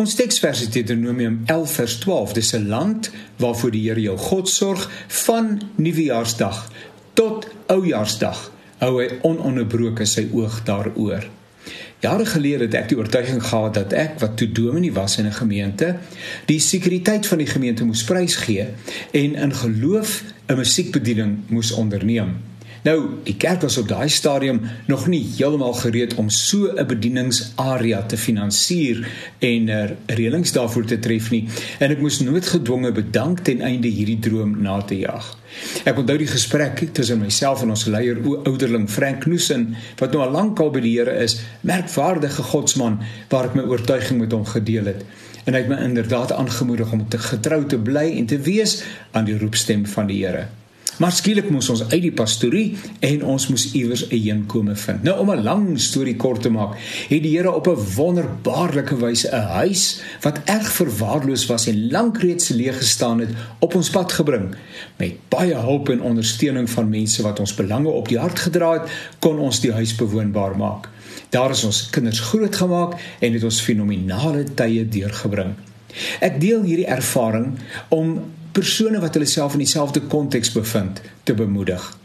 Ons teksvers is Deuteronomium 11 vers 12. Dis 'n land waarvoor die Here jou God sorg van Nuwejaarsdag tot Oujaarsdag. Hou hy ononderbroke sy oog daaroor. Jare gelede het ek die oortuiging gehad dat ek wat toe dominee was in 'n gemeente, die sekuriteit van die gemeente moes prysgee en in geloof 'n musiekbediening moes onderneem. Nou, die kerk was op daai stadium nog nie heeltemal gereed om so 'n bedieningsarea te finansier en er reëlings daarvoor te tref nie en ek moes noodgedwonge bedank ten einde hierdie droom na te jag. Ek onthou die gesprek tussen myself en ons leier ouderling Frank Knoesen wat nou al lank al by die Here is, merkwaardige godsman waar ek my oortuiging met hom gedeel het. En hy het my inderdaad aangemoedig om te getrou te bly en te wees aan die roepstem van die Here. Maar skielik moes ons uit die pastorie en ons moes iewers 'n heenkome vind. Nou om 'n lang storie kort te maak, het die Here op 'n wonderbaarlike wyse 'n huis wat erg verwaarloos was en lank reeds leeg gestaan het op ons pad gebring. Met baie hulp en ondersteuning van mense wat ons belange op die hart gedra het, kon ons die huis bewoonbaar maak. Daar is ons kinders grootgemaak en het ons fenominale tye deurgebring. Ek deel hierdie ervaring om persone wat hulle self in dieselfde konteks bevind te bemoedig.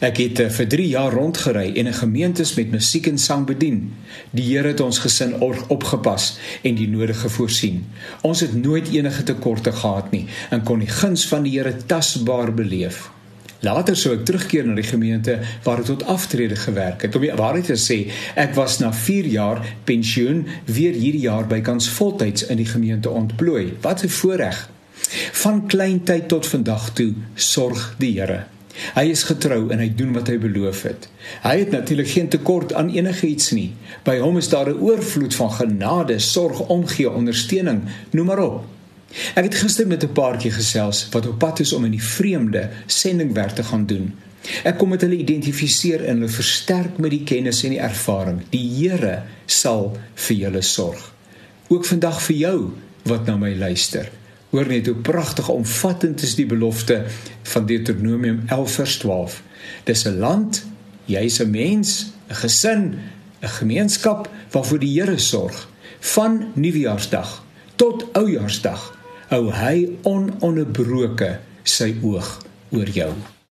Ek het uh, vir 3 jaar rondgery en 'n gemeentes met musiek en sang bedien. Die Here het ons gesin opgepas en die nodige voorsien. Ons het nooit enige tekorte gehad nie en kon die guns van die Here tasbaar beleef. Later sou ek terugkeer na die gemeente waar ek tot aftrede gewerk het. Om die waarheid te sê, ek was na 4 jaar pensioen weer hierdie jaar bykans voltyds in die gemeente ontplooi. Wat 'n voorreg. Van kleintyd tot vandag toe sorg die Here. Hy is getrou en hy doen wat hy beloof het. Hy het natuurlik geen tekort aan enigiets nie. By hom is daar 'n oorvloed van genade, sorg, omgee, ondersteuning, noem maar op. Ek het gister met 'n paartjie gesels wat op pad is om in die vreemde sendingwerk te gaan doen. Ek kom met hulle identifiseer en hulle versterk met die kennis en die ervaring. Die Here sal vir julle sorg. Ook vandag vir jou wat na my luister. Hoor net hoe pragtig omvattend is die belofte van Deuteronomium 11 vers 12. Dis 'n land, jy's 'n mens, 'n gesin, 'n gemeenskap waarvoor die Here sorg van Nuwejaarsdag tot Oujaarsdag. Hou hy ononderbroke sy oog oor jou.